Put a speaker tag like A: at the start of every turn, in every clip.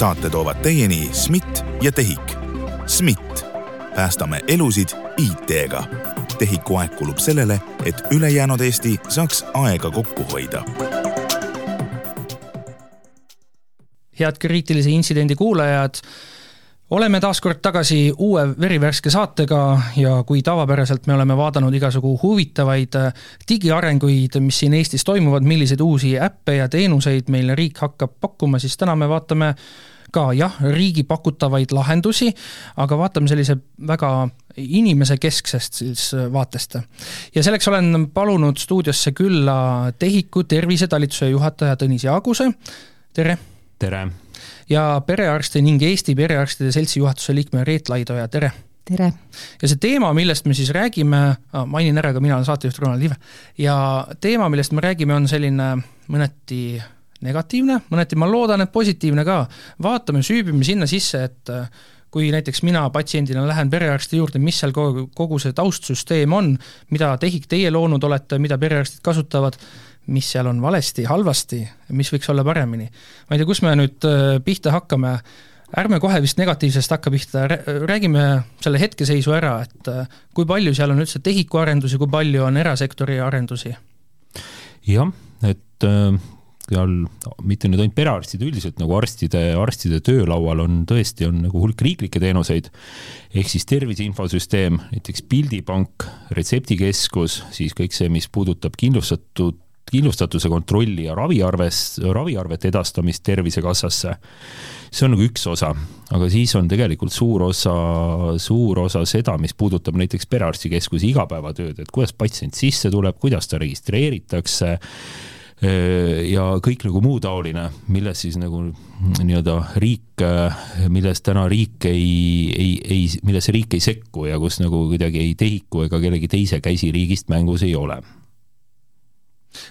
A: saate toovad teieni SMIT ja TEHIK. SMIT, päästame elusid IT-ga. TEHIK-u aeg kulub sellele, et ülejäänud Eesti saaks aega kokku hoida
B: head kriitilise intsidendi kuulajad oleme taas kord tagasi uue verivärske saatega ja kui tavapäraselt me oleme vaadanud igasugu huvitavaid äh, digiarenguid, mis siin Eestis toimuvad, milliseid uusi äppe ja teenuseid meil riik hakkab pakkuma, siis täna me vaatame ka jah, riigi pakutavaid lahendusi, aga vaatame sellise väga inimesekesksest siis vaatest. ja selleks olen palunud stuudiosse külla TEHIK-u tervisetalituse juhataja Tõnis Jaaguse, tere!
C: tere!
B: ja perearsti ning Eesti Perearstide Seltsi juhatuse liikme Reet Laidoja, tere!
D: tere!
B: ja see teema, millest me siis räägime, mainin ära ka, mina olen saatejuht Ronald Liive, ja teema, millest me räägime, on selline mõneti negatiivne, mõneti ma loodan, et positiivne ka. vaatame, süübime sinna sisse, et kui näiteks mina patsiendina lähen perearsti juurde, mis seal kogu, kogu see taustsüsteem on, mida TEHIK teie loonud olete, mida perearstid kasutavad mis seal on valesti, halvasti, mis võiks olla paremini. ma ei tea, kus me nüüd äh, pihta hakkame, ärme kohe vist negatiivsest hakka pihta, räägime selle hetkeseisu ära, et äh, kui palju seal on üldse TEHIK-u arendusi, kui palju on erasektori arendusi?
C: jah, et äh, seal mitte nüüd ainult perearstid, üldiselt nagu arstide, arstide töölaual on tõesti, on nagu hulk riiklikke teenuseid, ehk siis tervise infosüsteem, näiteks pildipank, retseptikeskus, siis kõik see, mis puudutab kindlustatud kindlustatuse kontrolli ja raviarvest, raviarvete edastamist Tervisekassasse. see on nagu üks osa, aga siis on tegelikult suur osa, suur osa seda, mis puudutab näiteks perearstikeskuse igapäevatööd, et kuidas patsient sisse tuleb, kuidas ta registreeritakse ja kõik nagu muu taoline, milles siis nagu nii-öelda riik, milles täna riik ei, ei, ei, millesse riik ei sekku ja kus nagu kuidagi ei TEHIK-u ega kellegi teise käsi riigist mängus ei ole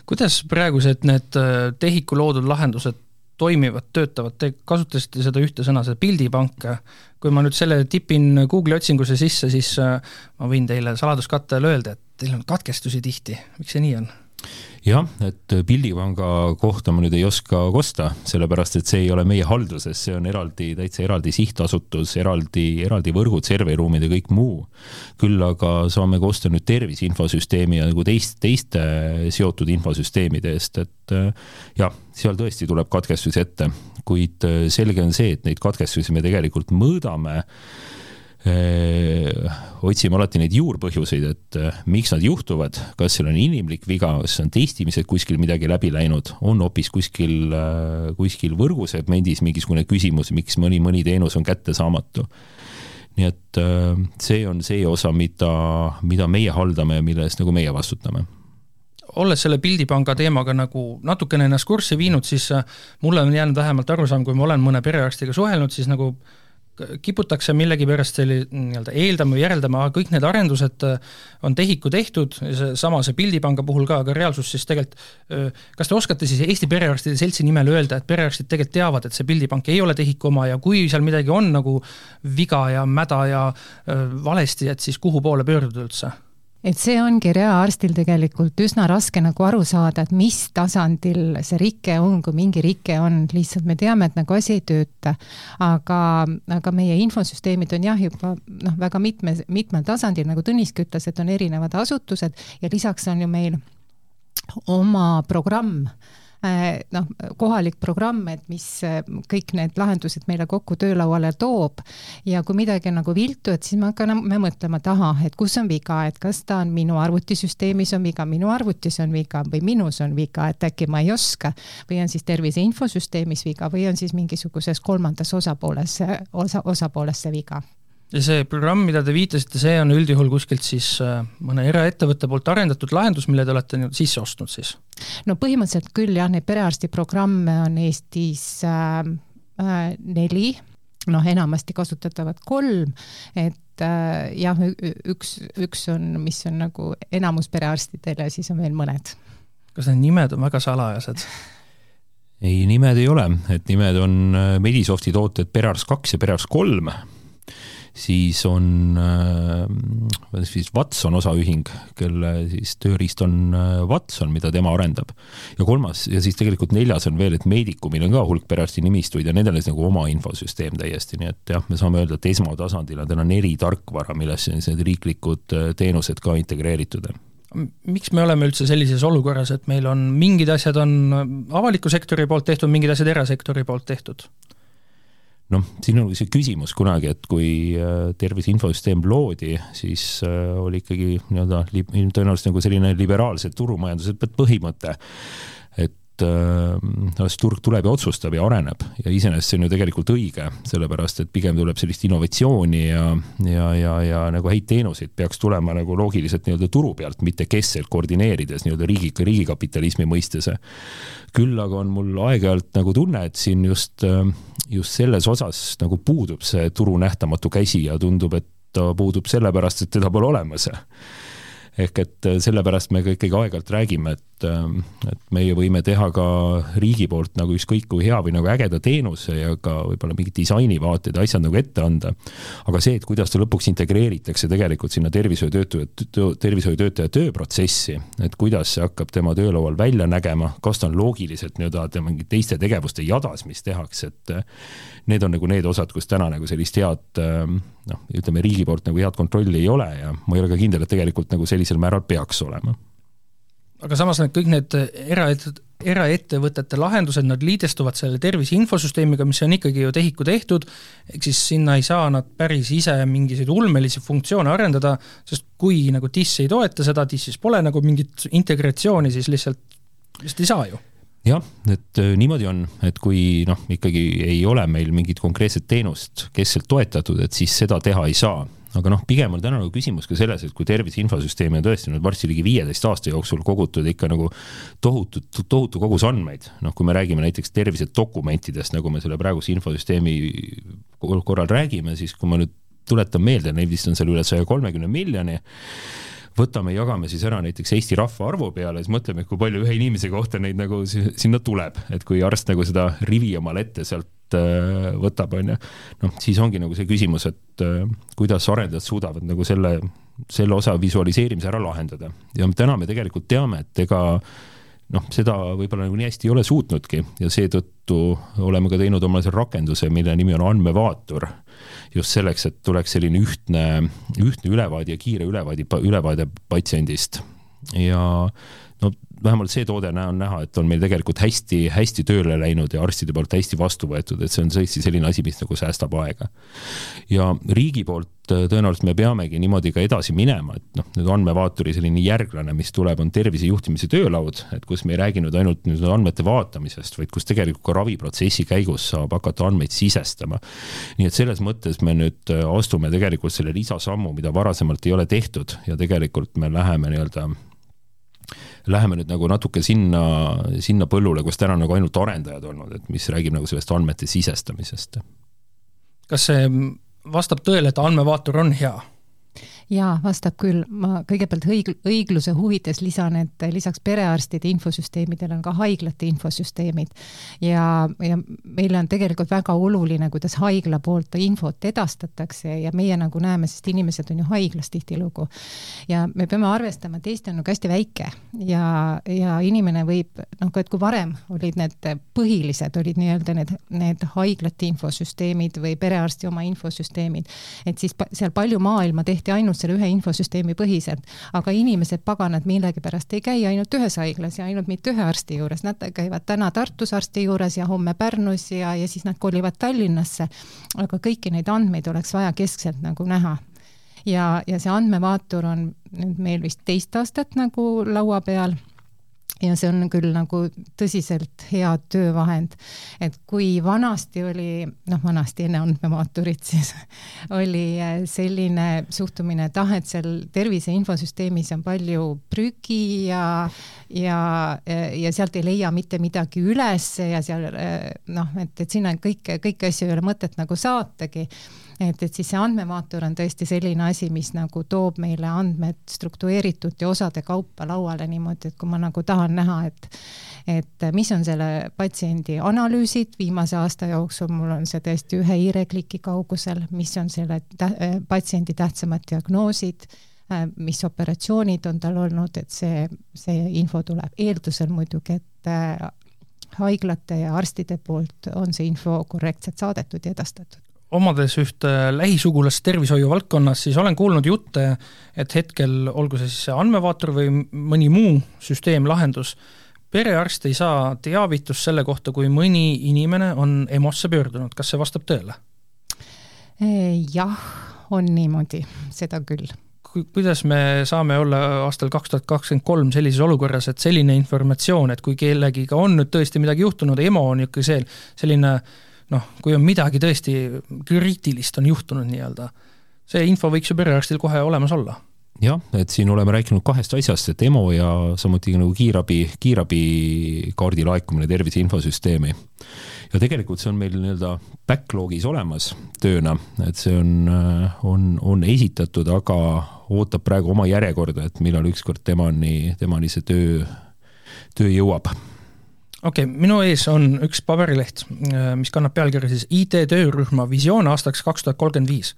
B: kuidas praegused need äh, TEHIK-u loodud lahendused toimivad, töötavad, te kasutasite seda ühte sõna, seda pildipanka. kui ma nüüd selle tipin Google'i otsingusse sisse, siis äh, ma võin teile saladuskatte all öelda, et teil on katkestusi tihti, miks see nii on?
C: Jah, et pildipanga kohta ma nüüd ei oska kosta, sellepärast et see ei ole meie halduses, see on eraldi, täitsa eraldi sihtasutus, eraldi, eraldi võrgud, serveriruumid ja kõik muu. küll aga saame koostada nüüd tervise infosüsteemi ja nagu teist, teiste seotud infosüsteemide eest, et jah, seal tõesti tuleb katkestusi ette, kuid selge on see, et neid katkestusi me tegelikult mõõdame otsime alati neid juurpõhjuseid, et miks nad juhtuvad, kas seal on inimlik viga, kas on testimised kuskil midagi läbi läinud, on hoopis kuskil, kuskil võrgusegmendis mingisugune küsimus, miks mõni, mõni teenus on kättesaamatu. nii et see on see osa, mida, mida meie haldame ja mille eest nagu meie vastutame
B: olles selle pildipanga teemaga nagu natukene ennast kurssi viinud, siis mulle on jäänud vähemalt arusaam, kui ma olen mõne perearstiga suhelnud, siis nagu äh, kiputakse millegipärast selli-, nii-öelda eeldama või järeldama, kõik need arendused äh, on TEHIK-u tehtud, seesama see Pildipanga puhul ka, aga reaalsus siis tegelikult, kas te oskate siis Eesti Perearstide Seltsi nimel öelda, et perearstid tegelikult teavad, et see Pildipank ei ole TEHIK-u oma ja kui seal midagi on nagu viga ja mäda ja valesti, et siis kuhu poole pöörduda üldse?
D: Et see ongi reaarstil tegelikult üsna raske nagu aru saada, et mis tasandil see rike on, kui mingi rike on, lihtsalt me teame, et nagu asi ei tööta. aga, aga meie infosüsteemid on jah, juba noh, väga mitme, mitmel tasandil, nagu Tõniski ütles, et on erinevad asutused ja lisaks on ju meil oma programm noh, kohalik programm, et mis äh, kõik need lahendused meile kokku töölauale toob. Ja kui midagi on nagu viltu, et siis me hakkame mõtlema, et ahah, et kus on viga, et kas ta on minu arvutisüsteemis on viga, minu arvutis on viga või minus on viga, et äkki ma ei oska. Või on siis tervise infosüsteemis viga või on siis mingisuguses kolmandas osapooles, osa, osapooles see viga
B: ja see programm, mida te viitasite, see on üldjuhul kuskilt siis äh, mõne eraettevõtte poolt arendatud lahendus, mille te olete nüüd sisse ostnud siis?
D: no põhimõtteliselt küll jah, neid perearstiprogramme on Eestis äh, äh, neli, noh, enamasti kasutatavad kolm, et äh, jah, üks, üks on, mis on nagu enamus perearstidel ja siis on veel mõned.
B: kas need nimed on väga salajased?
C: ei, nimed ei ole, et nimed on äh, Medisofti tooted Perearst kaks ja Perearst kolm siis on, äh, siis Watson osaühing, kelle siis tööriist on äh, Watson, mida tema arendab. ja kolmas ja siis tegelikult neljas on veel, et Medicumil on ka hulk perearsti nimistuid ja nendel on siis nagu oma infosüsteem täiesti, nii et jah, me saame öelda, et esmatasandil on täna neli tarkvara, millesse on need riiklikud äh, teenused ka integreeritud
B: miks me oleme üldse sellises olukorras, et meil on mingid asjad on avaliku sektori poolt tehtud, mingid asjad erasektori poolt tehtud?
C: Noh, siin on see küsimus kunagi, et kui äh, tervise infosüsteem loodi, siis äh, oli ikkagi nii-öelda tõenäoliselt nagu selline liberaalse turumajanduse põhimõte, et äh, turg tuleb ja otsustab ja areneb ja iseenesest see on ju tegelikult õige, sellepärast et pigem tuleb sellist innovatsiooni ja, ja, ja, ja nagu häid teenuseid peaks tulema nagu loogiliselt nii-öelda turu pealt, mitte keskselt koordineerides nii-öelda riigi, riigikapitalismi mõistes. küll aga on mul aeg-ajalt nagu tunne, et siin just äh, just selles osas nagu puudub see turu nähtamatu käsi ja tundub, et ta puudub sellepärast, et teda pole olemas ehk et äh, sellepärast me ka ikkagi aeg-ajalt räägime, et, ähm, et meie võime teha ka riigi poolt nagu ükskõik kui hea või nagu ägeda teenuse ja ka võib-olla mingid disainivaated ja asjad nagu ette anda. aga see, et kuidas ta lõpuks integreeritakse tegelikult sinna tervishoiutöötaja, tervishoiutöötaja tööprotsessi, et kuidas see hakkab tema töölaual välja nägema, kas ta on loogiliselt nii-öelda tema mingi teiste tegevuste jadas, mis tehakse, et äh, need on nagu need osad, kus täna nagu sellist head ähm, noh, ütleme riigi poolt nagu head kontrolli ei ole ja ma ei ole ka kindel, et tegelikult nagu sellisel määral peaks olema.
B: Aga samas need kõik need eraettevõtted, eraettevõtete lahendused, nad liidestuvad selle tervise infosüsteemiga, mis on ikkagi ju TEHIK-u tehtud, ehk siis sinna ei saa nad päris ise mingisuguseid ulmelisi funktsioone arendada, sest kui nagu TIS ei toeta seda, TIS-is pole nagu mingit integratsiooni, siis lihtsalt, lihtsalt ei saa ju.
C: Jah, et äh, niimoodi on, et kui noh, ikkagi ei ole meil mingit konkreetset teenust keskselt toetatud, et siis seda teha ei saa aga noh, pigem on täna nagu küsimus ka selles, et kui tervise infosüsteemi on tõesti nüüd varsti ligi viieteist aasta jooksul kogutud ikka nagu tohutu, tohutu kogus andmeid, noh, kui me räägime näiteks tervisedokumentidest, nagu me selle praeguse infosüsteemi korral räägime, siis kui ma nüüd tuletan meelde, neid vist on seal üle saja kolmekümne miljoni võtame, jagame siis ära näiteks Eesti rahvaarvu peale, siis mõtleme, kui palju ühe inimese kohta neid nagu sinna tuleb, et kui arst nagu seda rivi omale ette sealt võtab, on ju, noh, siis ongi nagu see küsimus, et äh, kuidas arendajad suudavad nagu selle, selle osa visualiseerimise ära lahendada. Ja täna me tegelikult teame, et ega noh, seda võib-olla nagu nii hästi ei ole suutnudki ja seetõttu oleme ka teinud omale selle rakenduse, mille nimi on andmevaatur. Just selleks, et tuleks selline ühtne, ühtne ülevaade ja kiire ülevaade, ülevaade patsiendist. Ja no vähemalt see toode on näha, et on meil tegelikult hästi-hästi tööle läinud ja arstide poolt hästi vastu võetud, et see on tõesti selline asi, mis nagu säästab aega. ja riigi poolt äh, tõenäoliselt me peamegi niimoodi ka edasi minema, et noh, nüüd andmevaatori selline järglane, mis tuleb, on tervise juhtimise töölaud, et kus me ei räägi nüüd ainult nüüd andmete vaatamisest, vaid kus tegelikult ka raviprotsessi käigus saab hakata andmeid sisestama. nii et selles mõttes me nüüd äh, astume tegelikult selle lisasammu, mida varasemalt ei ole tehtud ja tegelikult me läheme nii-öelda läheme nüüd nagu natuke sinna, sinna põllule, kus täna nagu ainult arendajad olnud, et mis räägib nagu sellest andmete sisestamisest.
B: kas see vastab tõele, et andmevaatur on hea?
D: Jaa, vastab küll, ma kõigepealt õig-, õigluse huvides lisan, et lisaks perearstide infosüsteemidele on ka haiglate infosüsteemid. ja, ja meile on tegelikult väga oluline, kuidas haigla poolt infot edastatakse ja meie nagu näeme, sest inimesed on ju haiglas tihtilugu. ja me peame arvestama, et Eesti on nagu hästi väike ja, ja inimene võib, noh, et kui varem olid need põhilised, olid nii-öelda need, need haiglate infosüsteemid või perearsti oma infosüsteemid, et siis seal palju maailma tehti ainult selle ühe infosüsteemi põhiselt, aga inimesed, paganad, millegipärast ei käi ainult ühes haiglas ja ainult mitte ühe arsti juures, nad käivad täna Tartus arsti juures ja homme Pärnus ja, ja siis nad kolivad Tallinnasse. aga kõiki neid andmeid oleks vaja keskselt nagu näha. Ja, ja see andmevaatur on nüüd meil vist teist aastat nagu laua peal ja see on küll nagu tõsiselt hea töövahend, et kui vanasti oli, noh, vanasti enne andmemaaturit siis oli äh, selline suhtumine, et ah, et seal tervise infosüsteemis on palju prügi ja ja, ja sealt ei leia mitte midagi üles ja seal äh, noh, et, et sinna kõike, kõiki asju ei ole mõtet nagu saatagi et, et siis see andmevaatur on tõesti selline asi, mis nagu toob meile andmed struktureeritult ja osade kaupa lauale niimoodi, et kui ma nagu tahan näha, et et mis on selle patsiendi analüüsid viimase aasta jooksul, mul on see tõesti ühe hiirekliki kaugusel, mis on selle tä patsiendi tähtsamad diagnoosid mis operatsioonid on tal olnud, et see, see info tuleb, eeldusel muidugi, et haiglate ja arstide poolt on see info korrektselt saadetud ja edastatud
B: omades ühte lähisugulast tervishoiu valdkonnas, siis olen kuulnud jutte, et hetkel, olgu see siis andmevaatur või mõni muu süsteemlahendus, perearst ei saa teavitust selle kohta, kui mõni inimene on EMO-sse pöördunud, kas see vastab tõele?
D: jah, on niimoodi, seda küll.
B: Kuidas me saame olla aastal kaks tuhat kakskümmend kolm sellises olukorras, et selline informatsioon, et kui kellegiga on nüüd tõesti midagi juhtunud, EMO on niisugune see, selline noh, kui on midagi tõesti kriitilist on juhtunud nii-öelda, see info võiks ju perearstil kohe olemas olla
C: jah, et siin oleme rääkinud kahest asjast, et EMO ja samuti nagu kiirabi, kiirabikaardi laekumine tervise infosüsteemi. ja tegelikult see on meil nii-öelda backlog'is olemas tööna, et see on, on, on esitatud, aga ootab praegu oma järjekorda, et millal ükskord temani, temani see töö, töö jõuab
B: okei okay,, minu ees on üks paberileht, mis kannab pealkirja siis IT-töörühma visioon aastaks kaks tuhat kolmkümmend viis.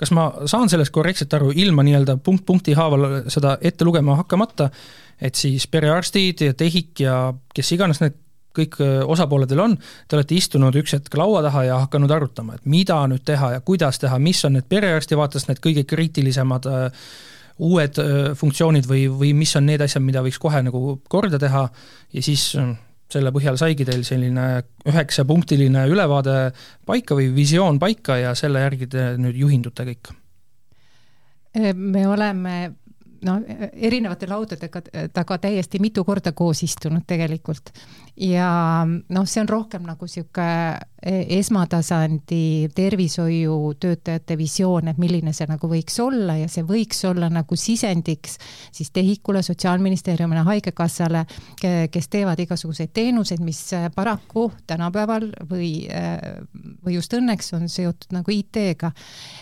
B: kas ma saan sellest korrektselt aru, ilma nii-öelda punkt punkti haaval seda ette lugema hakkamata, et siis perearstid ja TEHIK ja kes iganes need kõik osapooled teil on, te olete istunud üks hetk laua taha ja hakanud arutama, et mida nüüd teha ja kuidas teha, mis on need perearsti vaates need kõige kriitilisemad äh, uued äh, funktsioonid või, või mis on need asjad, mida võiks kohe nagu korda teha ja siis äh, selle põhjal saigi teil selline üheksapunktiline ülevaade paika või visioon paika ja selle järgi te nüüd juhindute kõik?
D: me oleme no erinevate laudadega taga täiesti mitu korda koos istunud tegelikult. ja noh, see on rohkem nagu niisugune esmatasandi tervishoiutöötajate visioon, et milline see nagu võiks olla ja see võiks olla nagu sisendiks siis TEHIK-ule, Sotsiaalministeeriumile, Haigekassale, kes teevad igasuguseid teenuseid, mis paraku tänapäeval või, või just õnneks on seotud nagu IT-ga.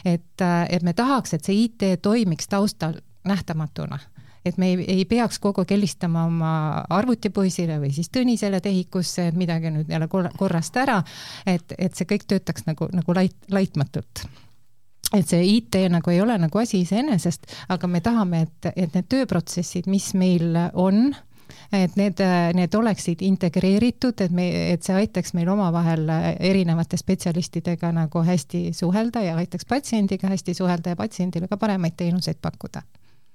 D: et, et me tahaks, et see IT toimiks taustal nähtamatuna. Et me ei, ei peaks kogu aeg helistama oma arvutipoisile või siis Tõnisele tehikusse, et midagi nüüd jälle korrast ära, et, et see kõik töötaks nagu, nagu lait-, laitmatult. Et see IT nagu ei ole nagu asi iseenesest, aga me tahame, et, et need tööprotsessid, mis meil on, et need, need oleksid integreeritud, et me, et see aitaks meil omavahel erinevate spetsialistidega nagu hästi suhelda ja aitaks patsiendiga hästi suhelda ja patsiendile ka paremaid teenuseid pakkuda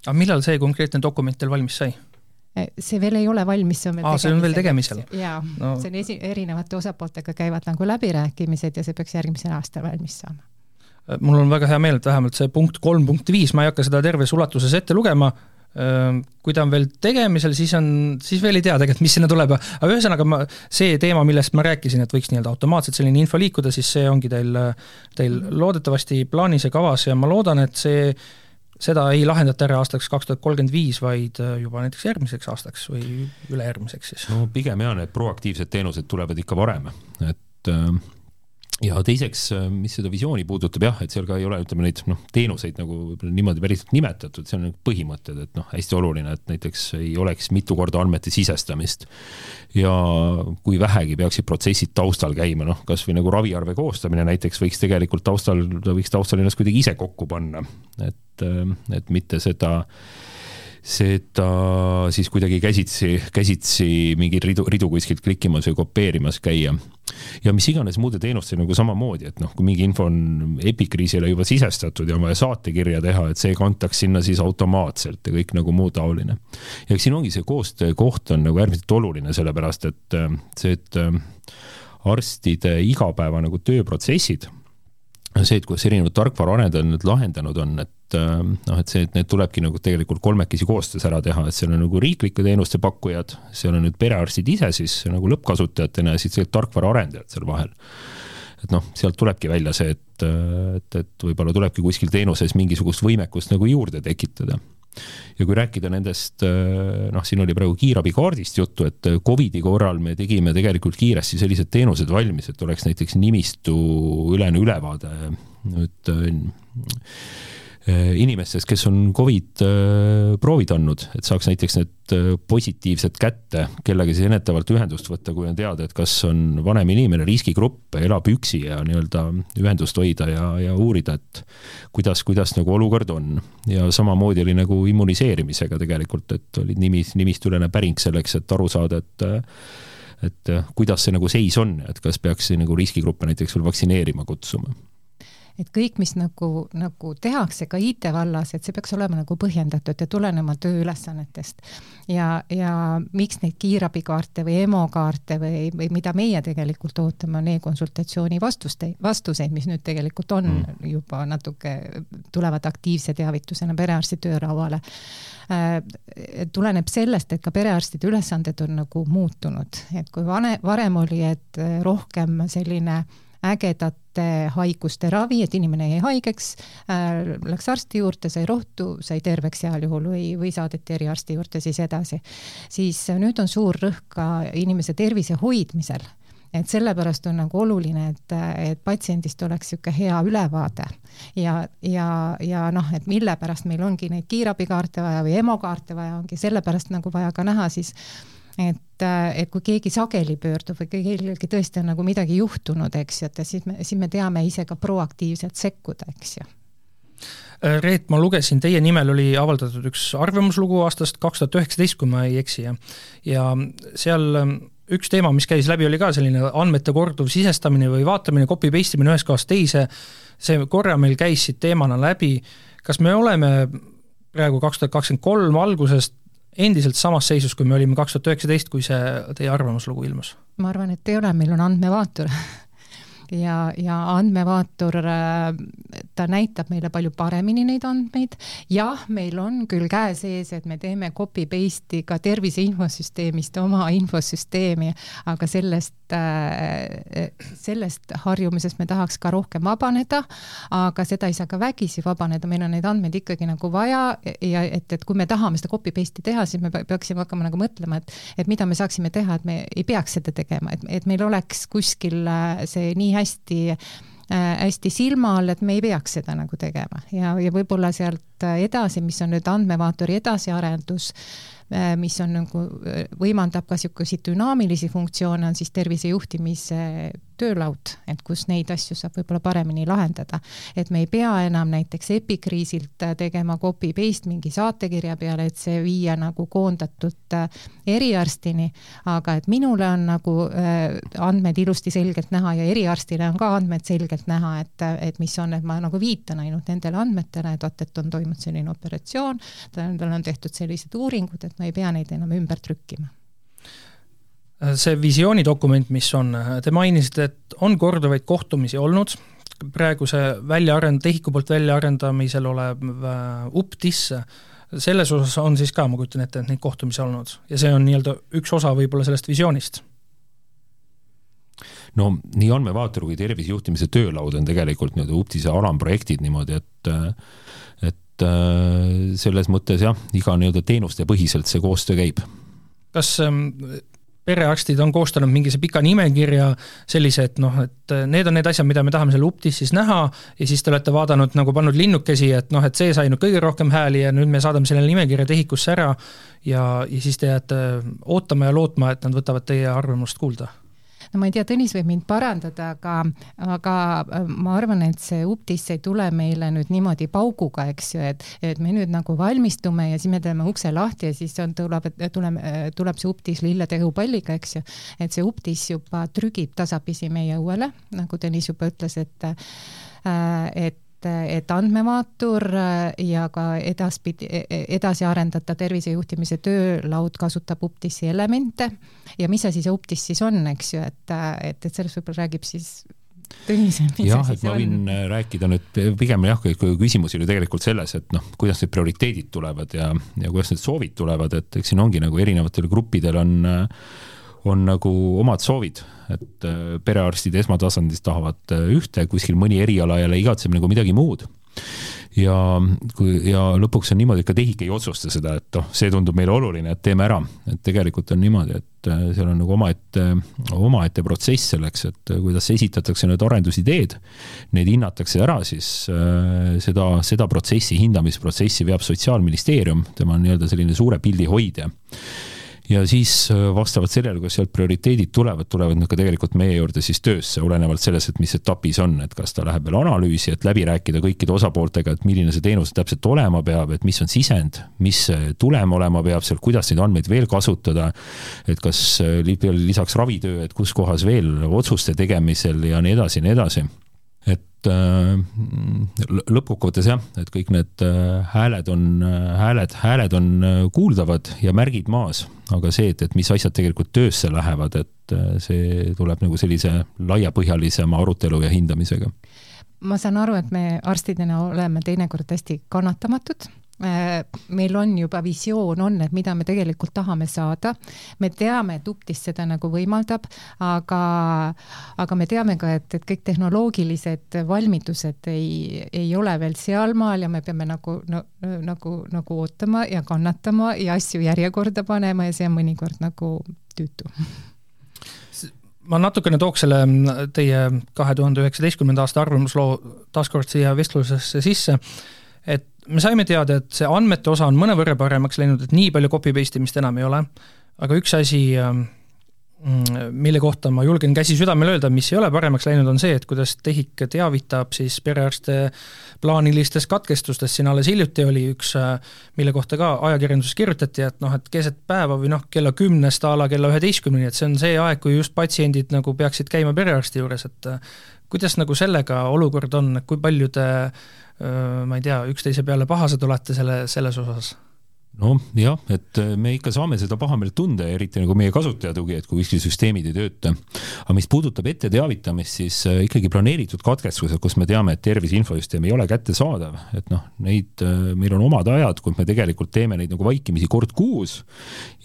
B: aga millal see konkreetne dokument teil valmis sai?
D: Eh, see veel ei ole valmis, see on veel
B: Aa, tegemisel. see on veel tegemisel?
D: jaa no., see on esi-, erinevate osapooltega käivad nagu läbirääkimised ja see peaks järgmisel aastal valmis saama.
B: Äh, mul on väga hea meel, et vähemalt see punkt kolm punkt viis, ma ei hakka seda terves ulatuses ette lugema, äh, kui ta on veel tegemisel, siis on, siis veel ei tea tegelikult, mis sinna tuleb, aga ühesõnaga ma, see teema, millest ma rääkisin, et võiks nii-öelda automaatselt selline info liikuda, siis see ongi teil, teil loodetavasti plaanis ja kavas ja ma loodan, et see seda ei lahendata ära aastaks kaks tuhat kolmkümmend viis, vaid äh, juba näiteks järgmiseks aastaks või ülejärgmiseks siis.
C: no pigem jaa, need proaktiivsed teenused tulevad ikka varem, et äh, ja teiseks, äh, mis seda visiooni puudutab jah, et seal ka ei ole, ütleme neid noh, teenuseid nagu niimoodi päriselt nimetatud, see on nagu põhimõtted, et noh, hästi oluline, et näiteks ei oleks mitu korda andmete sisestamist. ja kui vähegi peaksid protsessid taustal käima, noh, kasvõi nagu raviarve koostamine näiteks võiks tegelikult taustal, ta võiks taustal ennast kuidagi ise kokku panna, et, äh, et mitte seda seda siis kuidagi käsitsi, käsitsi mingeid ridu, ridu kuskilt klikkimas või kopeerimas käia. Ja mis iganes muude teenuste nagu samamoodi, et noh, kui mingi info on epikriisile juba sisestatud ja on vaja saatekirja teha, et see kantaks sinna siis automaatselt ja kõik nagu muu taoline. ja siin ongi see koostöö koht on nagu äärmiselt oluline, sellepärast et äh, see, et äh, arstide igapäeva nagu tööprotsessid see, et kuidas erinevad tarkvaraarendajad need lahendanud on, et äh, noh, et see, et need tulebki nagu tegelikult kolmekesi koostöös ära teha, et seal on nagu riiklike teenuste pakkujad, seal on nüüd perearstid ise siis nagu lõppkasutajatena ja siis tegelikult tarkvaraarendajad seal vahel. et noh, sealt tulebki välja see, et, et, et võib-olla tulebki kuskil teenuses mingisugust võimekust nagu juurde tekitada ja kui rääkida nendest, äh, noh, siin oli praegu kiirabikaardist juttu, et äh, Covidi korral me tegime tegelikult kiiresti sellised teenused valmis, et oleks näiteks nimistu ülene ülevaade nüüd inimestest, kes on Covid äh, proovid andnud, et saaks näiteks need äh, positiivsed kätte, kellega siis ennetavalt ühendust võtta, kui on teada, et kas on vanem inimene, riskigrupp, elab üksi ja nii-öelda ühendust hoida ja, ja uurida, et kuidas, kuidas nagu olukord on. ja samamoodi oli nagu immuniseerimisega tegelikult, et oli nimi, nimistülene päring selleks, et aru saada, et et kuidas see nagu seis on, et kas peaks nagu riskigruppe näiteks veel vaktsineerima kutsuma
D: et kõik, mis nagu, nagu tehakse ka IT vallas, et see peaks olema nagu põhjendatud ja tulenema tööülesannetest. ja, ja miks neid kiirabikaarte või EMO kaarte või, või mida meie tegelikult ootame, on e-konsultatsiooni vastuste, vastuseid, mis nüüd tegelikult on mm. juba natuke, tulevad aktiivse teavitusena perearsti töölauale äh, tuleneb sellest, et ka perearstide ülesanded on nagu muutunud, et kui vane, varem oli, et rohkem selline ägedate haiguste ravi, et inimene jäi haigeks äh,, läks arsti juurde, sai rohtu, sai terveks heal juhul või, või saadeti eriarsti juurde siis edasi. siis nüüd on suur rõhk ka inimese tervise hoidmisel et sellepärast on nagu oluline, et, et patsiendist oleks niisugune hea ülevaade ja, ja, ja noh, et mille pärast meil ongi neid kiirabikaarte vaja või EMO kaarte vaja, ongi sellepärast nagu vaja ka näha siis äh, et kui keegi sageli pöördub või kellelgi tõesti on nagu midagi juhtunud, eks ju, et siis me, siis me teame ise ka proaktiivselt sekkuda, eks ju.
B: Äh, Reet, ma lugesin, teie nimel oli avaldatud üks arvamuslugu aastast kaks tuhat üheksateist, kui ma ei eksi, ja ja seal ähm, üks teema, mis käis läbi, oli ka selline andmete korduv sisestamine või vaatamine, copy-paste imine ühest kohast teise, see korra meil käis siit teemana läbi, kas me oleme praegu kaks tuhat kakskümmend kolm algusest endiselt samas seisus, kui me olime kaks tuhat üheksateist, kui see teie arvamuslugu ilmus?
D: ma arvan, et ei ole, meil on andmevaatur ja, ja andmevaatur, äh, ta näitab meile palju paremini neid andmeid. jah, meil on küll käe sees, et me teeme copy paste'i ka tervise infosüsteemist oma infosüsteemi, aga sellest, äh, sellest harjumisest me tahaks ka rohkem vabaneda. aga seda ei saa ka vägisi vabaneda, meil on neid andmeid ikkagi nagu vaja ja et, et kui me tahame seda copy paste'i teha, siis me peaksime hakkama nagu mõtlema, et, et mida me saaksime teha, et me ei peaks seda tegema, et, et meil oleks kuskil äh, see nii hästi hästi äh, hästi silma all, et me ei peaks seda nagu tegema. Ja, ja võib-olla sealt edasi, mis on nüüd andmevaatori edasiarendus, äh, mis on nagu, äh, võimaldab ka niisuguseid dünaamilisi funktsioone, on siis tervise juhtimise töölaud, et kus neid asju saab võib-olla paremini lahendada. et me ei pea enam näiteks epikriisilt äh, tegema copy-paste mingi saatekirja peale, et see viia nagu koondatult äh, eriarstini, aga et minule on nagu äh, andmed ilusti selgelt näha ja eriarstile on ka andmed selgelt näha, et, et mis on, et ma nagu viitan ainult nendele andmetele, et vot, et on toimunud selline operatsioon, tal on tehtud sellised uuringud, et ma ei pea neid enam ümber trükkima
B: see visioonidokument, mis on, te mainisite, et on korduvaid kohtumisi olnud, praeguse väljaarend-, TEHIK-u poolt väljaarendamisel olev äh, UPTIS, selles osas on siis ka, ma kujutan ette, et neid kohtumisi olnud. Ja see on nii-öelda üks osa võib-olla sellest visioonist.
C: No nii andmevaatur kui tervisejuhtimise töölaud on tegelikult nii-öelda UPTIS-e alamprojektid niimoodi, et et äh, selles mõttes jah, iga nii-öelda teenustepõhiselt see koostöö käib.
B: kas ähm, perearstid on koostanud mingi pika nimekirja sellise, et noh, et need on need asjad, mida me tahame seal UPTis siis näha ja siis te olete vaadanud nagu pannud linnukesi, et noh, et see sai nüüd kõige rohkem hääli ja nüüd me saadame selle nimekirja TEHIK-usse ära ja, ja siis te jääte ootama ja lootma, et nad võtavad teie arvamust kuulda
D: no ma ei tea, Tõnis võib mind parandada, aga, aga äh, ma arvan, et see UPTIS ei tule meile nüüd niimoodi pauguga, eks ju, et, et me nüüd nagu valmistume ja siis me teeme ukse lahti ja siis on, tuleb, tuleme, tuleb see UPTIS lillede õhupalliga, eks ju. et see UPTIS juba trügib tasapisi meie õuele, nagu Tõnis juba ütles, et äh, et et andmevaatur ja ka edaspidi, edasi arendatav tervisejuhtimise töölaud kasutab UPTIS-i elemente ja mis see UPTIS siis on, eks ju, et, et, et sellest võib-olla räägib siis Tõnis,
C: jah, et ma võin on? Äh, rääkida nüüd pigem jah, küsimus oli tegelikult selles, et noh, kuidas need prioriteedid tulevad ja, ja kuidas need soovid tulevad, et eks siin ongi nagu erinevatel gruppidel on on nagu omad soovid, et äh, perearstid esmatasandis tahavad äh, ühte, kuskil mõni eriala jälle igatseb nagu midagi muud. Ja kui, ja lõpuks on niimoodi, et ka TEHIK ei otsusta seda, et noh, see tundub meile oluline, et teeme ära, et tegelikult on niimoodi, et äh, seal on nagu omaette, omaette protsess selleks, et kuidas esitatakse need arendusideed, neid hinnatakse ära, siis äh, seda, seda protsessi, hindamisprotsessi veab Sotsiaalministeerium, tema on nii-öelda selline suure pildi hoidja ja siis äh, vastavalt sellele, kuidas sealt prioriteedid tulevad, tulevad nad ka tegelikult meie juurde siis töösse, olenevalt sellest, et mis etapis on, et kas ta läheb veel analüüsi, et läbi rääkida kõikide osapooltega, et milline see teenus täpselt olema peab, et mis on sisend, mis tulem olema peab seal, kuidas neid andmeid veel kasutada, et kas äh, lisaks ravitöö, et kus kohas veel otsuste tegemisel ja nii edasi ja nii edasi et äh, lõppkokkuvõttes jah, et kõik need äh, hääled on, äh, hääled, hääled on kuuldavad ja märgid maas, aga see, et, et mis asjad tegelikult töösse lähevad, et see tuleb nagu sellise laiapõhjalisema arutelu ja hindamisega.
D: Ma saan aru, et me arstidena oleme teinekord hästi kannatamatud meil on juba visioon on, et mida me tegelikult tahame saada. me teame, et UPTIS seda nagu võimaldab, aga, aga me teame ka, et, et kõik tehnoloogilised valmidused ei, ei ole veel sealmaal ja me peame nagu no,, nagu, nagu ootama ja kannatama ja asju järjekorda panema ja see on mõnikord nagu tüütu
B: ma natukene tooks selle teie kahe tuhande üheksateistkümnenda aasta arvamusloo taaskord siia vestlusesse sisse, et me saime teada, et see andmete osa on mõnevõrra paremaks läinud, et nii palju copy-paste imist enam ei ole, aga üks asi, ähm, mille kohta ma julgen käsi südamel öelda, mis ei ole paremaks läinud, on see, et kuidas TEHIK teavitab siis perearste plaanilistest katkestustest, siin alles hiljuti oli üks, äh, mille kohta ka ajakirjanduses kirjutati, et noh, et keset päeva või noh, kella kümnest a la kella üheteistkümneni, et see on see aeg, kui just patsiendid nagu peaksid käima perearsti juures, et äh, kuidas nagu sellega olukord on, kui palju te äh, ma ei tea, üksteise peale pahased olete selle, selles osas?
C: noh, jah, et me ikka saame seda pahameelt tunda, eriti nagu meie kasutaja tugi, et kui kuskil süsteemid ei tööta. aga mis puudutab ette teavitamist, siis ikkagi planeeritud katkestused, kus me teame, et tervise infosüsteem ei ole kättesaadav, et noh, neid, meil on omad ajad, kus me tegelikult teeme neid nagu vaikimisi kord kuus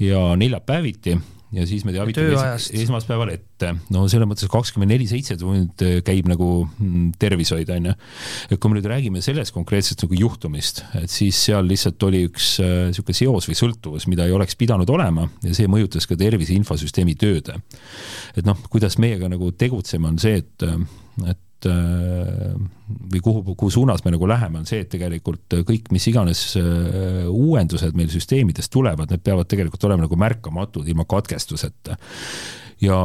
C: ja neljapäeviti ja siis me teavitame es esmaspäeval ette. no selles mõttes kakskümmend neli seitse tund käib nagu mm, tervishoid, on ju. et kui me nüüd räägime sellest konkreetsest nagu juhtumist, et siis seal lihtsalt oli üks niisugune äh, seos või sõltuvus, mida ei oleks pidanud olema ja see mõjutas ka tervise infosüsteemi tööd. et noh, kuidas meiega nagu tegutseme, on see, et, et Äh, või kuhu, kuhu suunas me nagu läheme, on see, et tegelikult kõik, mis iganes äh, uuendused meil süsteemides tulevad, need peavad tegelikult olema nagu märkamatud ilma katkestuseta. Ja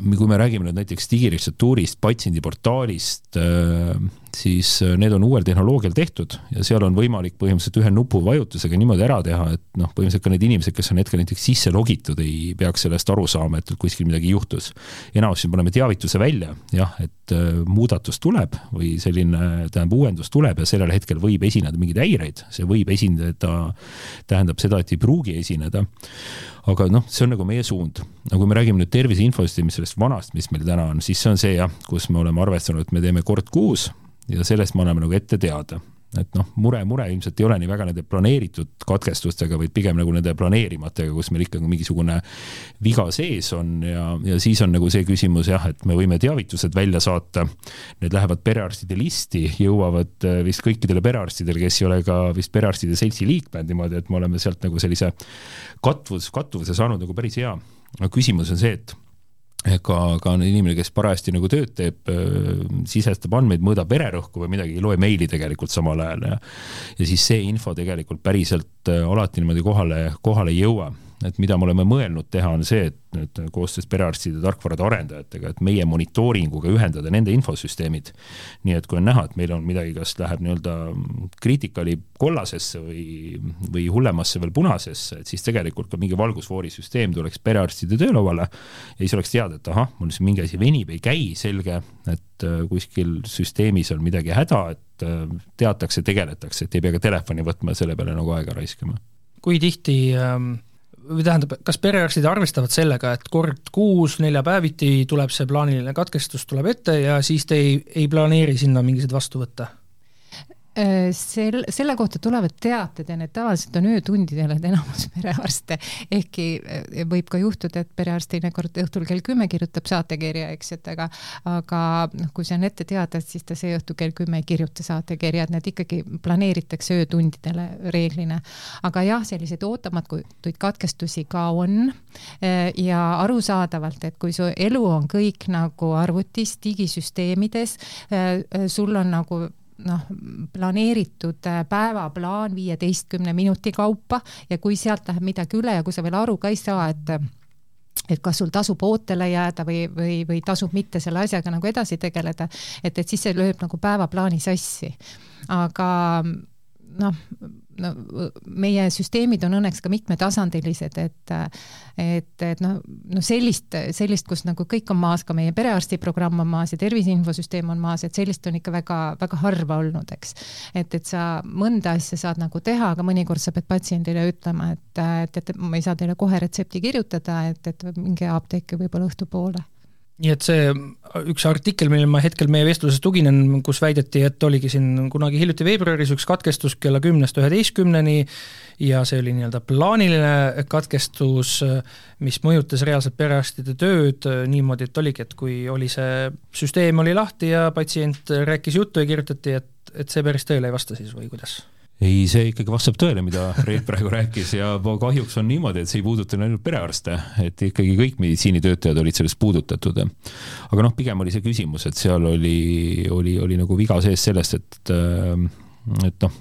C: kui me räägime nüüd näiteks digiretseptuurist, patsiendiportaalist, äh, siis äh, need on uuel tehnoloogial tehtud ja seal on võimalik põhimõtteliselt ühe nupuvajutusega niimoodi ära teha, et noh, põhimõtteliselt ka need inimesed, kes on hetkel näiteks sisse logitud, ei peaks sellest aru saama, et kuskil midagi juhtus. enamasti me paneme teavituse välja, jah, et äh, muudatus tuleb või selline, tähendab, uuendus tuleb ja sellel hetkel võib esineda mingeid häireid, see võib esineda, tähendab seda, et ei pruugi esineda aga noh, see on nagu meie suund. aga kui me räägime nüüd tervise infosüsteemist, sellest vanast, mis meil täna on, siis see on see jah, kus me oleme arvestanud, et me teeme kord kuus ja sellest me anname nagu ette teada et noh, mure, mure ilmselt ei ole nii väga nende planeeritud katkestustega, vaid pigem nagu nende planeerimatega, kus meil ikkagi mingisugune viga sees on ja, ja siis on nagu see küsimus jah, et me võime teavitused välja saata. Need lähevad perearstide listi, jõuavad äh, vist kõikidele perearstidele, kes ei ole ka vist perearstide seltsi liikmed niimoodi, et me oleme sealt nagu sellise katvus, kattuvuse saanud nagu päris hea. aga küsimus on see, et ega ka inimene, kes parajasti nagu tööd teeb, sisestab andmeid, mõõdab vererõhku või midagi, ei loe meili tegelikult samal ajal ja ja siis see info tegelikult päriselt alati niimoodi kohale, kohale ei jõua et mida me oleme mõelnud teha, on see, et nüüd koostöös perearstide tarkvarade arendajatega, et meie monitooringuga ühendada nende infosüsteemid. nii et kui on näha, et meil on midagi, kas läheb nii-öelda kriitikali kollasesse või, või hullemasse veel punasesse, et siis tegelikult ka mingi valgusfoorisüsteem tuleks perearstide töölauale ja siis oleks teada, et ahah, mul siin mingi asi venib, ei käi, selge, et äh, kuskil süsteemis on midagi häda, et äh, teatakse, tegeletakse, et ei pea ka telefoni võtma ja selle peale nagu aega raiskama.
B: kui tihti ähm või tähendab, kas perearstid arvestavad sellega, et kord kuus neljapäeviti tuleb see plaaniline katkestus tuleb ette ja siis te ei, ei planeeri sinna mingisuguseid vastu võtta?
D: Äh, sel, selle kohta tulevad teated ja need tavaliselt on öötundidel, et enamus perearste, ehkki äh, võib ka juhtuda, et perearst teinekord õhtul kell kümme kirjutab saatekirja, eks, et aga aga noh, kui see on ette teada, et siis ta see õhtu kell kümme ei kirjuta saatekirja, et need ikkagi planeeritakse öötundidele reeglina. aga jah, selliseid ootamatuid katkestusi ka on äh, ja arusaadavalt, et kui su elu on kõik nagu arvutis, digisüsteemides, sul on nagu noh, planeeritud äh, päevaplaan viieteistkümne minuti kaupa ja kui sealt läheb midagi üle ja kui sa veel aru ka ei saa, et et kas sul tasub ootele jääda või, või, või tasub mitte selle asjaga nagu edasi tegeleda, et, et siis see lööb nagu päevaplaani sassi. aga noh, no meie süsteemid on õnneks ka mitmetasandilised, et et, et noh, no sellist, sellist, kus nagu kõik on maas, ka meie perearstiprogramm on maas ja tervise infosüsteem on maas, et sellist on ikka väga, väga harva olnud, eks. et, et sa mõnda asja saad nagu teha, aga mõnikord sa pead patsiendile ütlema, et, et, et ma ei saa teile kohe retsepti kirjutada, et, et minge apteeki võib-olla õhtupoole
B: nii et see üks artikkel, millele ma hetkel meie vestluses tuginen, kus väideti, et oligi siin kunagi hiljuti veebruaris üks katkestus kella kümnest üheteistkümneni ja see oli nii-öelda plaaniline katkestus, mis mõjutas reaalselt perearstide tööd niimoodi, et oligi, et kui oli see süsteem oli lahti ja patsient rääkis juttu ja kirjutati, et, et see päris tõele ei vasta siis või kuidas?
C: Ei, see ikkagi vastab tõele, mida Reet praegu rääkis ja kahjuks on niimoodi, et see ei puuduta ainult perearste, et ikkagi kõik meditsiinitöötajad olid sellest puudutatud. aga noh, pigem oli see küsimus, et seal oli, oli, oli nagu viga sees sellest, et et noh,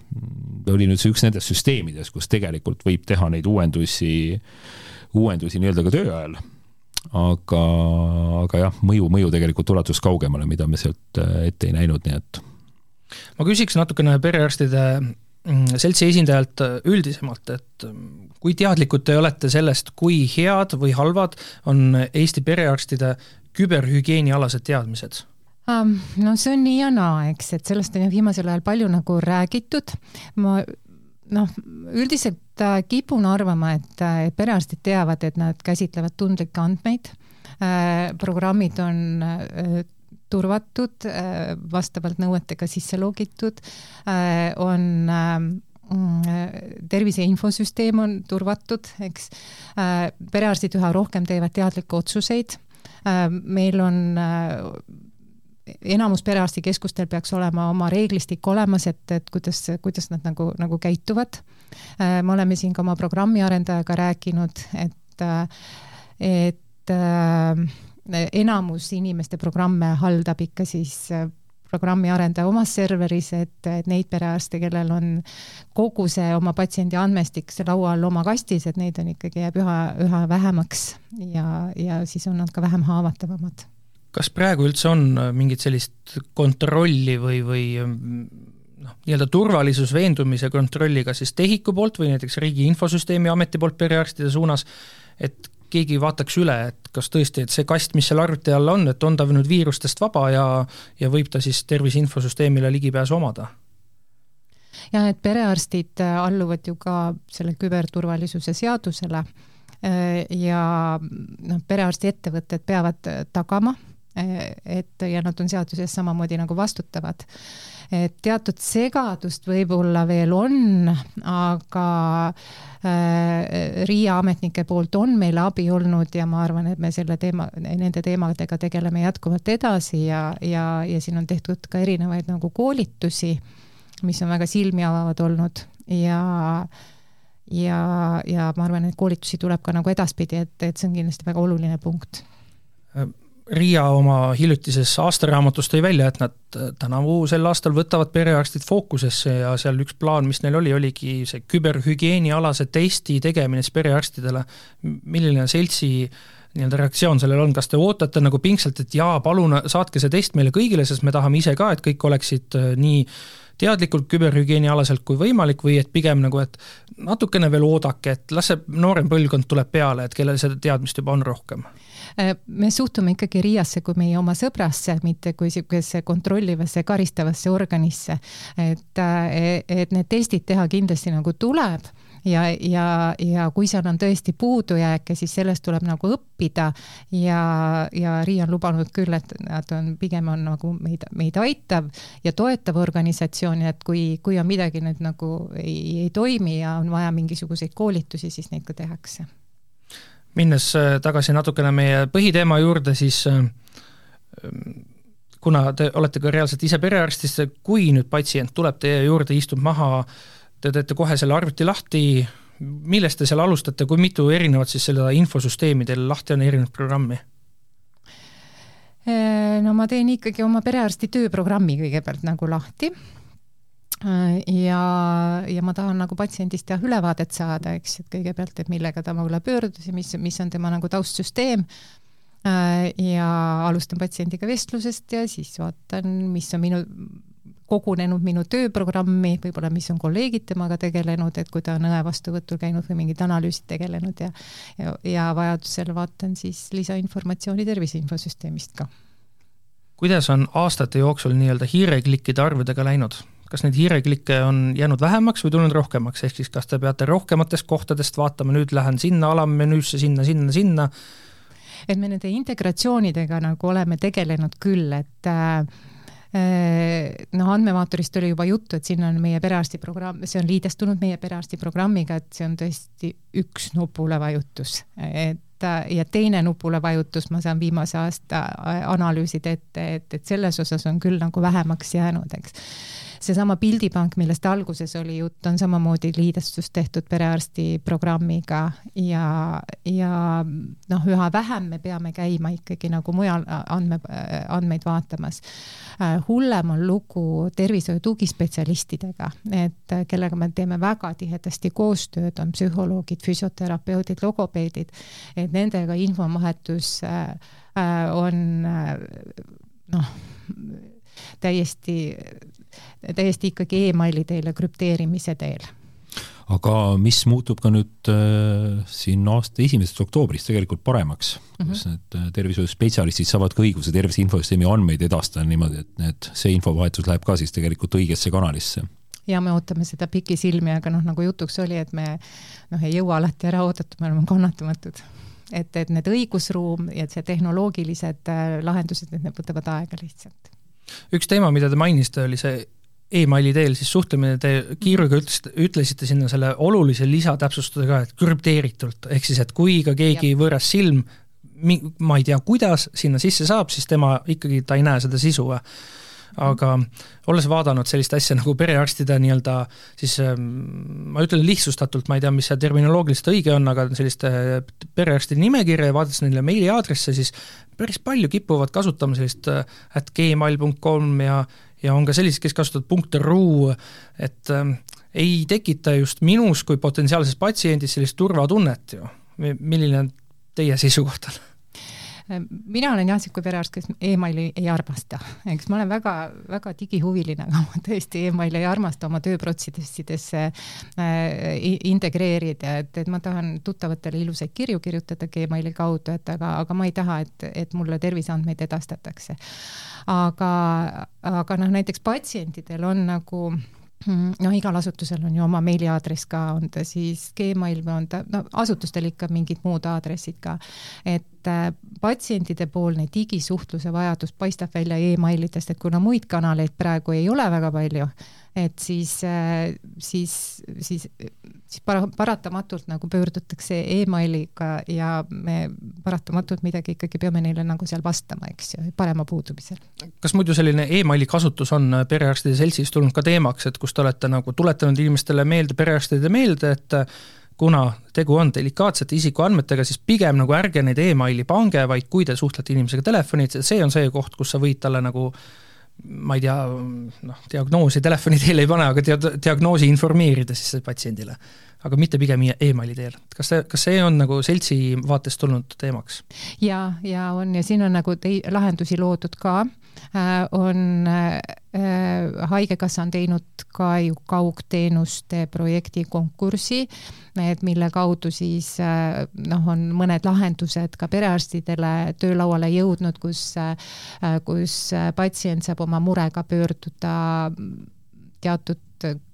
C: oli nüüd see üks nendest süsteemidest, kus tegelikult võib teha neid uuendusi, uuendusi nii-öelda ka töö ajal aga, aga jah, mõju, mõju tegelikult ulatus kaugemale, mida me sealt ette ei näinud, nii et.
B: ma küsiks natukene perearstide seltsi esindajalt äh, üldisemalt, et ähm, kui teadlikud te olete sellest, kui head või halvad on Eesti perearstide küberhügieenialased teadmised?
D: Um, no see on nii ja naa, eks, et sellest on ju viimasel ajal palju nagu räägitud. ma noh, üldiselt äh, kipun arvama, et äh, perearstid teavad, et nad käsitlevad tundlikke andmeid. programmid on turvatud, äh, vastavalt nõuetega sisse logitud, äh, on mm, tervise infosüsteem on turvatud, eks. Äh, perearstid üha rohkem teevad teadlikke otsuseid. meil on enamus perearstikeskustel peaks olema oma reeglistik olemas, et, et kuidas, kuidas nad nagu, nagu käituvad. me oleme siin ka oma programmiarendajaga rääkinud, et, et enamus inimeste programme haldab ikka siis äh, programmiarendaja omas serveris, et, et neid perearste, kellel on kogu see oma patsiendi andmestik laua all oma kastis, et neid on ikkagi, jääb üha, üha vähemaks ja, ja siis on nad ka vähem haavatavamad.
B: kas praegu üldse on äh, mingit sellist kontrolli või, või ähm, noh, nii-öelda turvalisusveendumise kontrolli kas siis TEHIK-u poolt või näiteks Riigi Infosüsteemi Ameti poolt perearstide suunas, et keegi vaataks üle, et kas tõesti, et see kast, mis seal arvuti all on, et on ta nüüd viirustest vaba ja, ja võib ta siis tervise infosüsteemile ligipääsu omada?
D: jah, et perearstid äh, alluvad ju ka selle küberturvalisuse seadusele äh, ja noh, perearstiettevõtted peavad äh, tagama, et ja nad on seaduse ees samamoodi nagu vastutavad. Et teatud segadust võib-olla veel on, aga äh, RIA ametnike poolt on meile abi olnud ja ma arvan, et me selle teema, nende teemadega tegeleme jätkuvalt edasi ja, ja, ja siin on tehtud ka erinevaid nagu koolitusi, mis on väga silmi avavad olnud. Ja ja, ja ma arvan, et koolitusi tuleb ka nagu edaspidi, et, et see on kindlasti väga oluline punkt
B: RIA oma hiljutises aastaraamatus tõi välja, et nad äh, tänavu sel aastal võtavad perearstid fookusesse ja seal üks plaan, mis neil oli, oligi see küberhügieenialase testi tegemine siis perearstidele. milline seltsi nii-öelda reaktsioon sellel on, kas te ootate nagu pingsalt, et jaa, palun saatke see test meile kõigile, sest me tahame ise ka, et kõik oleksid äh, nii teadlikult küberhügieenialaselt kui võimalik või et pigem nagu, et natukene veel oodake, et las see noorem põlvkond tuleb peale, et kellel seda teadmist juba on rohkem
D: me suhtume ikkagi RIA-sse kui meie oma sõbrasse, mitte kui niisugusesse kontrollivasse, karistavasse organisse. et, äh, et need testid teha kindlasti nagu tuleb ja, ja, ja kui seal on tõesti puudujääke, siis sellest tuleb nagu õppida ja, ja Riia on lubanud küll, et nad on, pigem on nagu meid, meid aitav ja toetav organisatsioon et kui, kui on midagi nüüd nagu ei, ei toimi ja on vaja mingisuguseid koolitusi, siis neid ka tehakse.
B: Minnes äh, tagasi natukene meie põhiteema juurde, siis äh, kuna te olete ka reaalselt ise perearstist, kui nüüd patsient tuleb teie juurde, istub maha, te teete kohe selle arvuti lahti, millest te seal alustate, kui mitu erinevat siis seda infosüsteemi teil lahti on, erinevat programmi?
D: no ma teen ikkagi oma perearsti tööprogrammi kõigepealt nagu lahti ja, ja ma tahan nagu patsiendist jah, ülevaadet saada, eks, et kõigepealt, et millega ta mulle pöördus ja mis, mis on tema nagu taustsüsteem, ja alustan patsiendiga vestlusest ja siis vaatan, mis on minu kogunenud minu tööprogrammi, võib-olla mis on kolleegid temaga tegelenud, et kui ta on õe vastuvõtul käinud või mingid analüüsid tegelenud ja ja, ja vajadusel vaatan siis lisainformatsiooni tervise infosüsteemist ka.
B: kuidas on aastate jooksul nii-öelda hiireklikkide arvudega läinud? Kas neid hiireklikke on jäänud vähemaks või tulnud rohkemaks, ehk siis kas te peate rohkematest kohtadest vaatama, nüüd lähen sinna alammenüüsse, sinna, sinna, sinna,
D: et me nende integratsioonidega nagu oleme tegelenud küll, et äh, noh, andmevaatorist oli juba juttu, et sinna on meie perearsti programm, see on liidestunud meie perearsti programmiga, et see on tõesti üks nupule vajutus, et äh, ja teine nupule vajutus, ma saan viimase aasta analüüsid ette, et, et selles osas on küll nagu vähemaks jäänud, eks seesama pildipank, millest alguses oli jutt, on samamoodi liidestus tehtud perearsti programmiga ja, ja noh, üha vähem me peame käima ikkagi nagu mujal andme, andmeid vaatamas. hullem on lugu tervishoiu tugispetsialistidega, et kellega me teeme väga tihedasti koostööd, on psühholoogid, füsioterapeudid, logopeedid, et nendega infovahetus äh, on äh, noh, täiesti täiesti ikkagi emaili teel ja krüpteerimise teel
C: aga mis muutub ka nüüd äh, siin aasta esimesest oktoobrist tegelikult paremaks mm, -hmm. kus need äh, tervishoiuspetsialistid saavad ka õiguse tervise infosüsteemi andmeid edastada niimoodi, et need, see infovahetus läheb ka siis tegelikult õigesse kanalisse
D: ja me ootame seda pikisilmi, aga noh, nagu jutuks oli, et me noh, ei jõua alati ära oodata, me oleme kannatamatud. et, et need õigusruum ja see tehnoloogilised äh, lahendused, et need võtavad aega lihtsalt
B: üks teema, mida te mainisite, oli see emaili teel siis suhtlemine, te kiiruga ütlesite, ütlesite sinna selle olulise lisatäpsustuse ka, et krüpteeritult, ehk siis et kui ka keegi Jab. võõras silm ma ei tea, kuidas sinna sisse saab, siis tema ikkagi, ta ei näe seda sisu või? Aga olles vaadanud sellist asja nagu perearstide nii-öelda siis ähm, ma ütlen lihtsustatult, ma ei tea, mis see terminoloogiliselt õige on, aga sellist äh, perearstide nimekirja ja vaadates neile meiliaadresse, siis päris palju kipuvad kasutama sellist äh, at gmail.com ja ja on ka selliseid, kes kasutavad .ru, et ähm, ei tekita just minus kui potentsiaalses patsiendis sellist turvatunnet ju. milline teie seisukoht on?
D: mina olen jah, niisugune perearst, kes emaili ei armasta, eks ma olen väga, väga digihuviline, aga ma tõesti emaili ei armasta oma tööprotsessidesse äh, integreerida, et, et ma tahan tuttavatele ilusaid kirju kirjutada Gmaili kaudu, et aga, aga ma ei taha, et, et mulle terviseandmeid edastatakse. aga, aga noh, näiteks patsientidel on nagu noh, igal asutusel on ju oma meiliaadress ka, on ta siis Gmail või on ta, no asutustel ikka mingid muud aadressid ka. et äh, patsientide poolne digisuhtluse vajadus paistab välja emailidest, et kuna muid kanaleid praegu ei ole väga palju, et siis, äh, siis, siis, siis para-, paratamatult nagu pöördutakse emailiga ja me paratamatult midagi ikkagi peame neile nagu seal vastama, eks ju, parema puudumisel.
B: kas muidu selline emaili kasutus on perearstide seltsis tulnud ka teemaks, et kus te olete nagu tuletanud inimestele meelde, perearstidele meelde, et kuna tegu on delikaatsete isikuandmetega, siis pigem nagu ärge neid emaili pange, vaid kui te suhtlete inimesega telefonit, see on see koht, kus sa võid talle nagu ma ei tea, noh, diagnoosi telefoni teel ei pane, aga dia-, diagnoosi informeerida siis patsiendile. aga mitte pigem emaili teel. kas see, kas see on nagu seltsi vaatest tulnud teemaks?
D: ja, ja on ja siin on nagu tei-, lahendusi loodud ka on äh, Haigekassa on teinud ka ju kaugteenuste projekti konkursi, et mille kaudu siis äh, noh, on mõned lahendused ka perearstidele töölauale jõudnud, kus, äh, kus patsient saab oma murega pöörduda teatud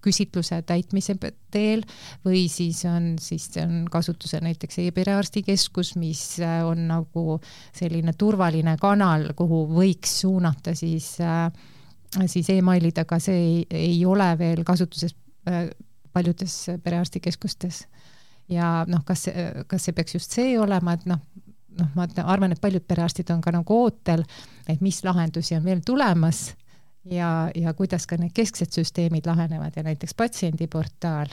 D: küsitluse täitmise teel või siis on, siis on kasutusel näiteks e-perearstikeskus, mis on nagu selline turvaline kanal, kuhu võiks suunata siis, siis emailid, aga see ei, ei ole veel kasutuses paljudes perearstikeskustes. ja noh, kas, kas see peaks just see olema, et noh, noh, ma arvan, et paljud perearstid on ka nagu ootel, et mis lahendusi on veel tulemas ja, ja kuidas ka need kesksed süsteemid lahenevad ja näiteks patsiendiportaal,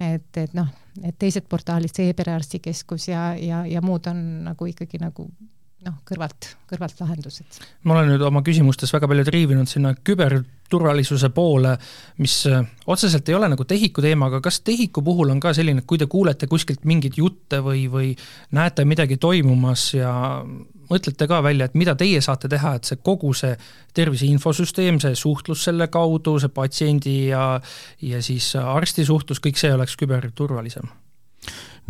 D: et, et noh, et teised portaalid, see e-perearstikeskus ja, ja, ja muud on nagu ikkagi nagu noh, kõrvalt, kõrvalt lahendused.
B: ma olen nüüd oma küsimustes väga palju triivinud sinna küber turvalisuse poole, mis äh, otseselt ei ole nagu TEHIK-u teema, aga kas TEHIK-u puhul on ka selline, et kui te kuulete kuskilt mingeid jutte või, või näete midagi toimumas ja mõtlete ka välja, et mida teie saate teha, et see kogu see tervise infosüsteem, see suhtlus selle kaudu, see patsiendi ja ja siis arsti suhtlus, kõik see oleks küberturvalisem?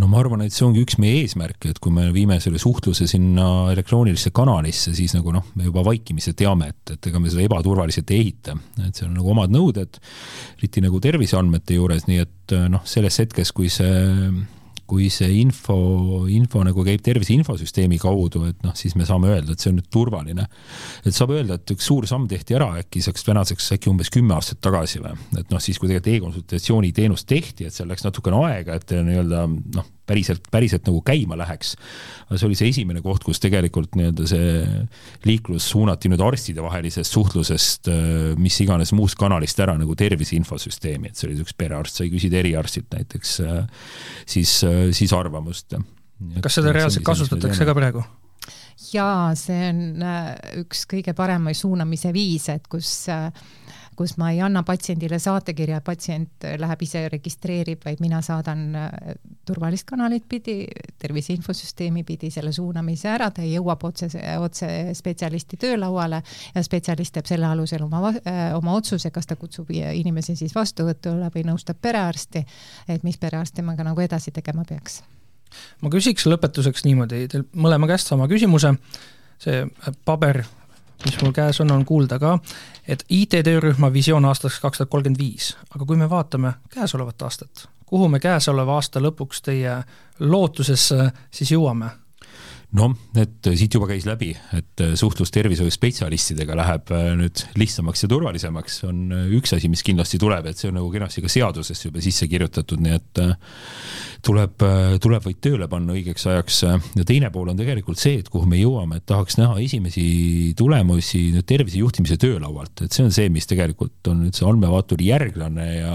C: no ma arvan, et see ongi üks meie eesmärke, et kui me viime selle suhtluse sinna elektroonilisse kanalisse, siis nagu noh, me juba vaikimisi teame, et, et ega me seda ebaturvaliselt ei ehita, et seal on nagu omad nõuded, eriti nagu terviseandmete juures, nii et noh, selles hetkes, kui see kui see info, info nagu käib tervise infosüsteemi kaudu, et noh, siis me saame öelda, et see on nüüd turvaline. et saab öelda, et üks suur samm tehti ära äkki saaks tänaseks äkki umbes kümme aastat tagasi või, et noh, siis kui tegelikult e-konsultatsiooni teenus tehti, et seal läks natukene aega, et nii-öelda noh päriselt, päriselt nagu käima läheks. see oli see esimene koht, kus tegelikult nii-öelda see liiklus suunati nüüd arstidevahelisest suhtlusest äh, mis iganes muust kanalist ära nagu tervise infosüsteemi, et see oli üks perearst, sai küsida eriarstilt näiteks äh, siis, äh, siis arvamust.
B: kas seda reaalselt kasutatakse ka praegu?
D: jaa, see on üks kõige paremaid suunamise viise, et kus äh, kus ma ei anna patsiendile saatekirja, patsient läheb ise registreerib, vaid mina saadan äh, turvalist kanalit pidi, tervise infosüsteemi pidi selle suunamise ära, ta jõuab otse, otse spetsialisti töölauale ja spetsialist teeb selle alusel oma, äh, oma otsuse, kas ta kutsub inimese siis vastuvõtule või nõustab perearsti, et mis perearst temaga nagu edasi tegema peaks.
B: Ma küsiks lõpetuseks niimoodi, teil mõlema käest sama küsimuse, see paber mis mul käes on, on kuulda ka, et IT-töörühma visioon aastaks kaks tuhat kolmkümmend viis, aga kui me vaatame käesolevat aastat, kuhu me käesoleva aasta lõpuks teie lootuses siis jõuame?
C: Noh, et siit juba käis läbi, et suhtlus tervishoiuspetsialistidega läheb äh, nüüd lihtsamaks ja turvalisemaks, on äh, üks asi, mis kindlasti tuleb, et see on nagu kenasti ka seadusesse juba sisse kirjutatud, nii et äh, tuleb, tuleb vaid tööle panna õigeks ajaks. ja teine pool on tegelikult see, et kuhu me jõuame, et tahaks näha esimesi tulemusi nüüd tervise juhtimise töölaualt, et see on see, mis tegelikult on nüüd see andmevaaturi järglane ja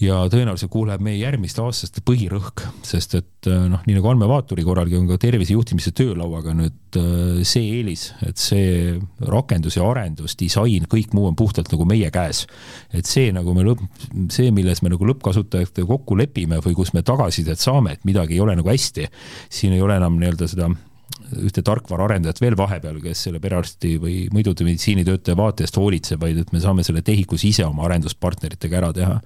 C: ja tõenäoliselt kuhu läheb meie järgmiste aastaste põhirõhk, sest et äh, noh, nii nagu andmevaaturi korralgi on ka tervise juhtimise töölauaga nüüd äh, see eelis, et see rakendus ja arendus, disain, kõik muu on puhtalt nagu meie käes. et see nagu me lõpp, see, milles me nagu lõppkasutajatega kokku lepime või kus me tagasisidet saame, et midagi ei ole nagu hästi, siin ei ole enam nii-öelda seda ühte tarkvaraarendajat veel vahepeal, kes selle perearsti või muidu meditsiinitöötaja vaate eest hoolitseb, vaid et me saame selle tehikus ise oma arenduspartneritega ära teha.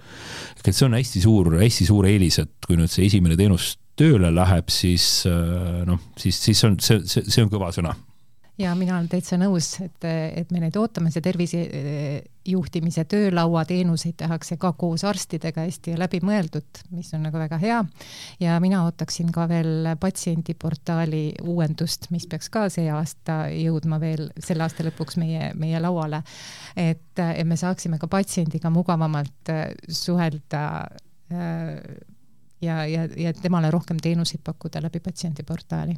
C: ehk et see on hästi suur, hästi suur eelis, et kui nüüd see esimene teenus tööle läheb, siis äh, noh, siis, siis on see, see, see on kõva sõna
D: ja mina olen täitsa nõus, et, et me neid ootame, see tervisejuhtimise töölaua teenuseid tehakse ka koos arstidega hästi läbimõeldud, mis on nagu väga hea. ja mina ootaksin ka veel patsiendiportaali uuendust, mis peaks ka see aasta jõudma veel selle aasta lõpuks meie, meie lauale. et, et me saaksime ka patsiendiga mugavamalt äh, suhelda ja, ja, ja temale rohkem teenuseid pakkuda läbi patsiendiportaali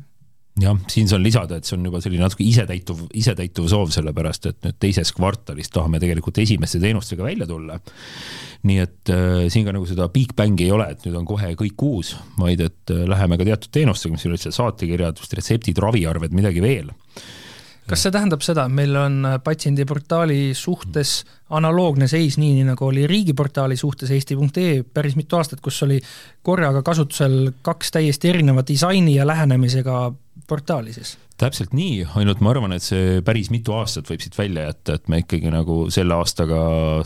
C: jah, siin saan lisada, et see on juba selline natuke isetäituv, isetäituv soov, sellepärast et nüüd teises kvartalis tahame tegelikult esimeste teenustega välja tulla. nii et äh, siin ka nagu seda big bang'i ei ole, et nüüd on kohe kõik uus, vaid et äh, läheme ka teatud teenustega, mis ei ole üldse saatekirjad, retseptid, raviarved, midagi veel
B: kas see tähendab seda, et meil on äh, patsiendiportaali suhtes analoogne seis, nii, nagu oli riigiportaali suhtes eesti.ee päris mitu aastat, kus oli korraga kasutusel kaks täiesti erineva disaini ja lähenemisega portaali siis?
C: Täpselt nii, ainult ma arvan, et see päris mitu aastat võib siit välja jätta, et me ikkagi nagu selle aastaga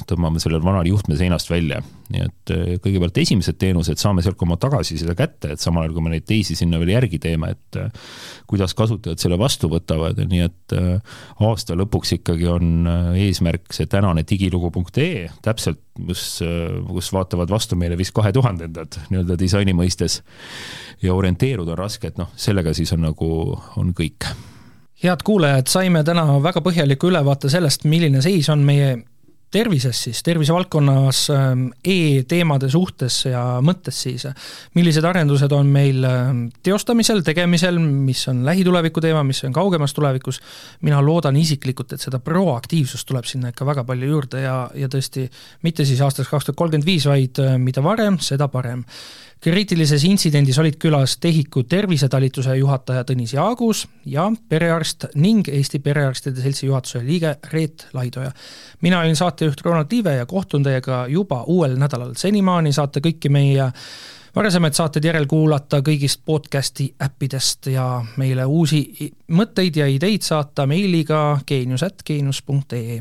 C: tõmbame selle vanal juhtme seinast välja. nii et eh, kõigepealt esimesed teenused saame sealt ka oma tagasiside kätte, et samal ajal kui me neid teisi sinna veel järgi teeme, et eh, kuidas kasutajad selle vastu võtavad, nii et eh, aasta lõpuks ikkagi on eesmärk see tänane digilugu.ee, täpselt, kus, kus vaatavad vastu meile vist kahe tuhandendad nii-öelda disaini mõistes ja orienteeruda on raske, et noh, sellega siis on nagu, on kõik.
B: Head kuulajad, saime täna väga põhjaliku ülevaate sellest, milline seis on meie tervises siis, tervisevaldkonnas ähm, e-teemade suhtes ja mõttes siis, millised arendused on meil ähm, teostamisel, tegemisel, mis on lähituleviku teema, mis on kaugemas tulevikus, mina loodan isiklikult, et seda proaktiivsust tuleb sinna ikka väga palju juurde ja, ja tõesti mitte siis aastaks kaks tuhat kolmkümmend viis, vaid äh, mida varem, seda parem kriitilises intsidendis olid külas TEHIK-u tervisetalituse juhataja Tõnis Jaagus ja perearst ning Eesti Perearstide Seltsi juhatuse liige Reet Laidoja. mina olin saatejuht Ronald Tiive ja kohtun teiega juba uuel nädalal, senimaani saate kõiki meie varasemaid saateid järelkuulata kõigist podcasti äppidest ja meile uusi mõtteid ja ideid saata meiliga geenius.geenius.ee